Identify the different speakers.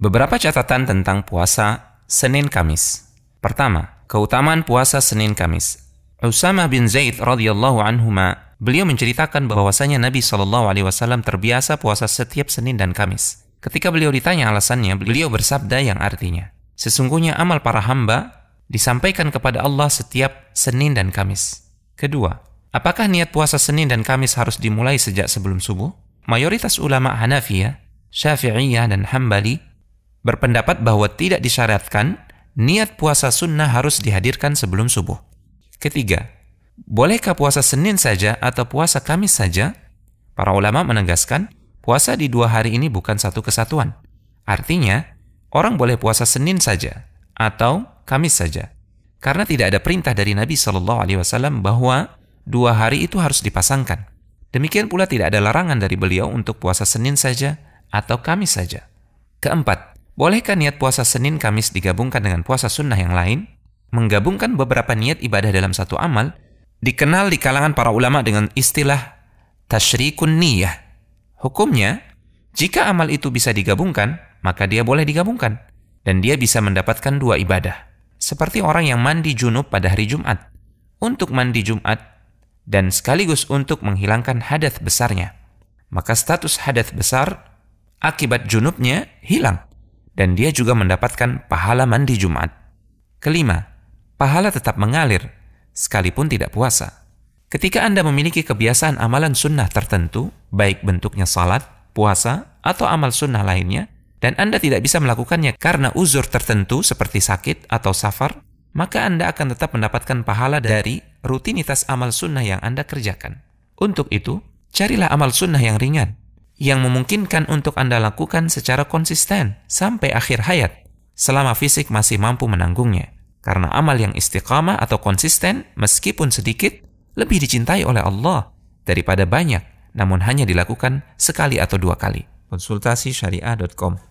Speaker 1: Beberapa catatan tentang puasa Senin Kamis. Pertama, keutamaan puasa Senin Kamis. Usama bin Zaid radhiyallahu anhuma beliau menceritakan bahwasanya Nabi Shallallahu alaihi wasallam terbiasa puasa setiap Senin dan Kamis. Ketika beliau ditanya alasannya, beliau bersabda yang artinya, sesungguhnya amal para hamba disampaikan kepada Allah setiap Senin dan Kamis. Kedua, apakah niat puasa Senin dan Kamis harus dimulai sejak sebelum subuh? Mayoritas ulama Hanafiyah, Syafi'iyah dan Hambali berpendapat bahwa tidak disyaratkan niat puasa sunnah harus dihadirkan sebelum subuh. Ketiga, bolehkah puasa Senin saja atau puasa Kamis saja? Para ulama menegaskan, puasa di dua hari ini bukan satu kesatuan. Artinya, orang boleh puasa Senin saja atau Kamis saja. Karena tidak ada perintah dari Nabi Shallallahu Alaihi Wasallam bahwa dua hari itu harus dipasangkan. Demikian pula tidak ada larangan dari beliau untuk puasa Senin saja atau Kamis saja. Keempat, Bolehkah niat puasa Senin Kamis digabungkan dengan puasa sunnah yang lain? Menggabungkan beberapa niat ibadah dalam satu amal dikenal di kalangan para ulama dengan istilah tasyrikun niyah. Hukumnya, jika amal itu bisa digabungkan, maka dia boleh digabungkan. Dan dia bisa mendapatkan dua ibadah. Seperti orang yang mandi junub pada hari Jumat. Untuk mandi Jumat dan sekaligus untuk menghilangkan hadat besarnya. Maka status hadat besar akibat junubnya hilang dan dia juga mendapatkan pahala mandi Jumat. Kelima, pahala tetap mengalir sekalipun tidak puasa. Ketika Anda memiliki kebiasaan amalan sunnah tertentu, baik bentuknya salat, puasa, atau amal sunnah lainnya, dan Anda tidak bisa melakukannya karena uzur tertentu seperti sakit atau safar, maka Anda akan tetap mendapatkan pahala dari rutinitas amal sunnah yang Anda kerjakan. Untuk itu, carilah amal sunnah yang ringan, yang memungkinkan untuk Anda lakukan secara konsisten sampai akhir hayat, selama fisik masih mampu menanggungnya. Karena amal yang istiqamah atau konsisten, meskipun sedikit, lebih dicintai oleh Allah daripada banyak, namun hanya dilakukan sekali atau dua kali. Konsultasi syariah.com